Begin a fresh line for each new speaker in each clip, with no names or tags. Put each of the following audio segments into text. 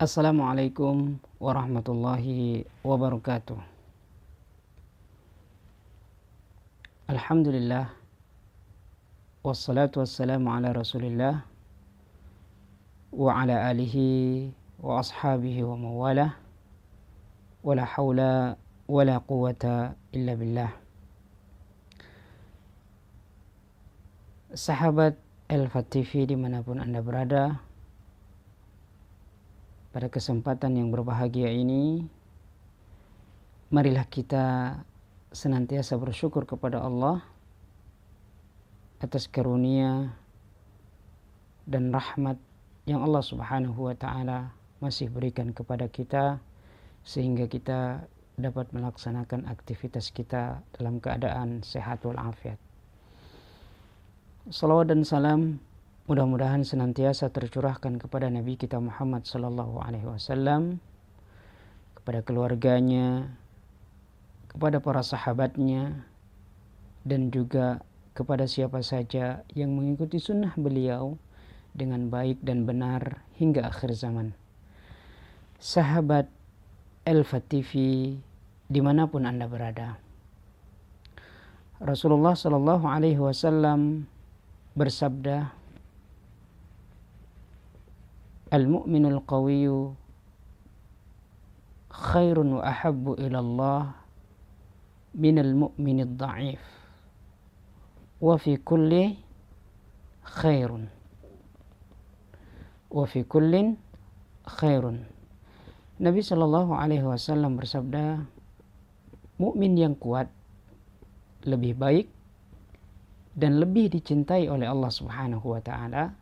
Assalamualaikum warahmatullahi wabarakatuh. Alhamdulillah wassalatu wassalamu ala Rasulillah wa ala alihi wa ashabihi wa mawalah wala haula wala quwata illa billah. Sahabat Elfa TV dimanapun Anda berada, pada kesempatan yang berbahagia ini, marilah kita senantiasa bersyukur kepada Allah atas karunia dan rahmat yang Allah Subhanahu wa taala masih berikan kepada kita sehingga kita dapat melaksanakan aktivitas kita dalam keadaan sehat walafiat. Salawat dan salam Mudah-mudahan senantiasa tercurahkan kepada Nabi kita Muhammad sallallahu alaihi wasallam kepada keluarganya, kepada para sahabatnya dan juga kepada siapa saja yang mengikuti sunnah beliau dengan baik dan benar hingga akhir zaman. Sahabat Elfa TV di mana pun anda berada. Rasulullah Sallallahu Alaihi Wasallam bersabda, Al-mu'minul qawiyyu khairun wa ahabbu ila Allah minal mu'minid dha'if wa fi kulli khairun Nabi Shallallahu alaihi wasallam bersabda mukmin yang kuat lebih baik dan lebih dicintai oleh Allah Subhanahu wa taala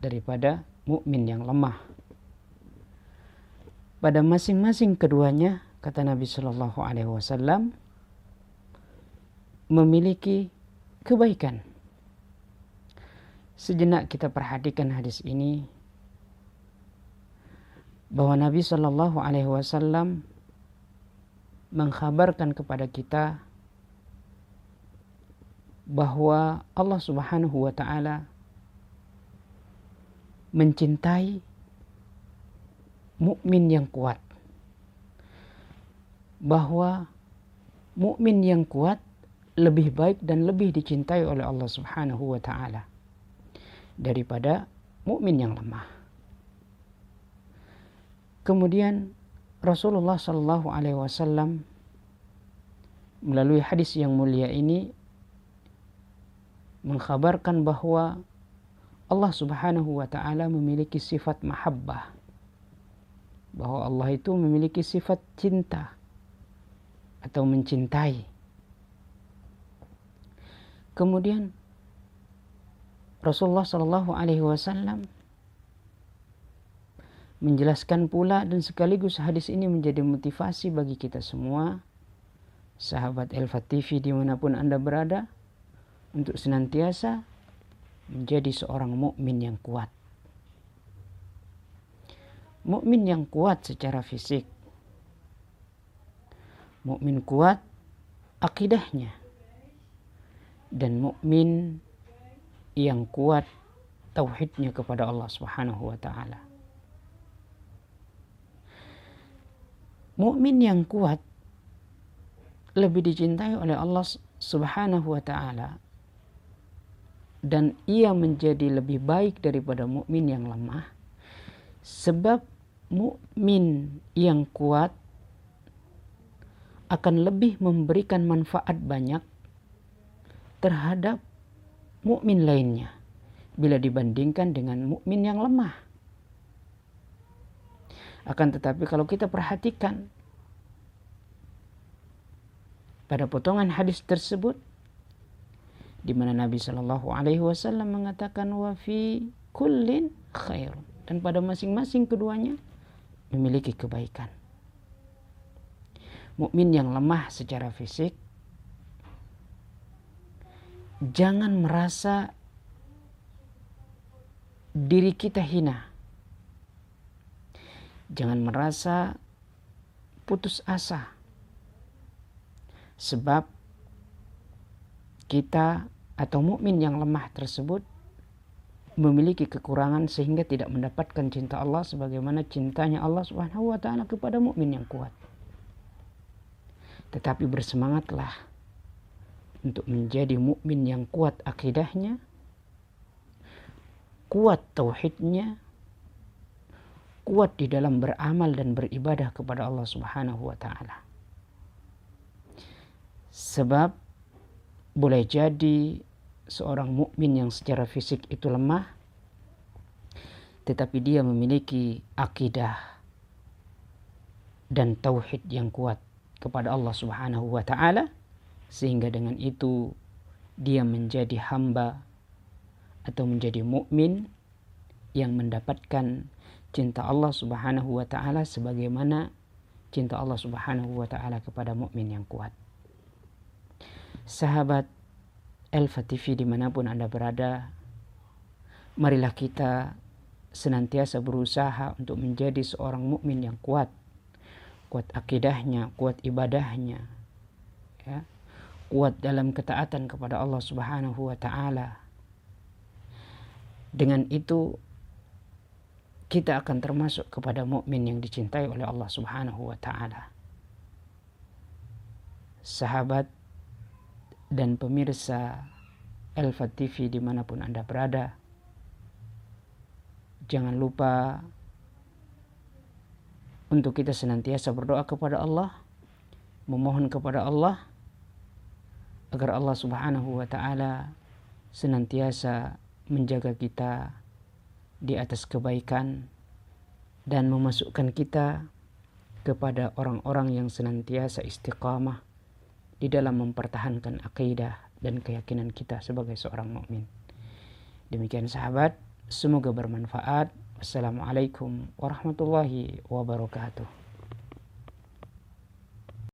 daripada mukmin yang lemah. Pada masing-masing keduanya, kata Nabi Shallallahu Alaihi Wasallam, memiliki kebaikan. Sejenak kita perhatikan hadis ini bahwa Nabi Shallallahu Alaihi Wasallam mengkhabarkan kepada kita bahwa Allah Subhanahu wa taala mencintai mukmin yang kuat. Bahwa mukmin yang kuat lebih baik dan lebih dicintai oleh Allah Subhanahu wa taala daripada mukmin yang lemah. Kemudian Rasulullah Shallallahu alaihi wasallam melalui hadis yang mulia ini mengkhabarkan bahwa Allah Subhanahu wa taala memiliki sifat mahabbah. Bahwa Allah itu memiliki sifat cinta atau mencintai. Kemudian Rasulullah Shallallahu alaihi wasallam menjelaskan pula dan sekaligus hadis ini menjadi motivasi bagi kita semua sahabat El Fatifi di mana pun anda berada untuk senantiasa menjadi seorang mukmin yang kuat. Mukmin yang kuat secara fisik. Mukmin kuat akidahnya. Dan mukmin yang kuat tauhidnya kepada Allah Subhanahu wa taala. Mukmin yang kuat lebih dicintai oleh Allah Subhanahu wa taala dan ia menjadi lebih baik daripada mukmin yang lemah sebab mukmin yang kuat akan lebih memberikan manfaat banyak terhadap mukmin lainnya bila dibandingkan dengan mukmin yang lemah. Akan tetapi kalau kita perhatikan pada potongan hadis tersebut di mana Nabi Shallallahu Alaihi Wasallam mengatakan wafi kullin khair dan pada masing-masing keduanya memiliki kebaikan. Mukmin yang lemah secara fisik jangan merasa diri kita hina. Jangan merasa putus asa. Sebab kita atau mukmin yang lemah tersebut memiliki kekurangan sehingga tidak mendapatkan cinta Allah sebagaimana cintanya Allah Subhanahu wa taala kepada mukmin yang kuat. Tetapi bersemangatlah untuk menjadi mukmin yang kuat akidahnya, kuat tauhidnya, kuat di dalam beramal dan beribadah kepada Allah Subhanahu wa taala. Sebab boleh jadi seorang mukmin yang secara fisik itu lemah tetapi dia memiliki akidah dan tauhid yang kuat kepada Allah Subhanahu wa taala sehingga dengan itu dia menjadi hamba atau menjadi mukmin yang mendapatkan cinta Allah Subhanahu wa taala sebagaimana cinta Allah Subhanahu wa taala kepada mukmin yang kuat. Sahabat Elva TV di mana pun Anda berada, marilah kita senantiasa berusaha untuk menjadi seorang mukmin yang kuat, kuat akidahnya, kuat ibadahnya, ya, kuat dalam ketaatan kepada Allah Subhanahu wa Ta'ala. Dengan itu, kita akan termasuk kepada mukmin yang dicintai oleh Allah Subhanahu wa Ta'ala. Sahabat dan pemirsa Elva TV di mana pun Anda berada. Jangan lupa untuk kita senantiasa berdoa kepada Allah, memohon kepada Allah agar Allah Subhanahu wa taala senantiasa menjaga kita di atas kebaikan dan memasukkan kita kepada orang-orang yang senantiasa istiqamah di dalam mempertahankan akidah dan keyakinan kita sebagai seorang mukmin. Demikian sahabat, semoga bermanfaat. Wassalamualaikum warahmatullahi wabarakatuh.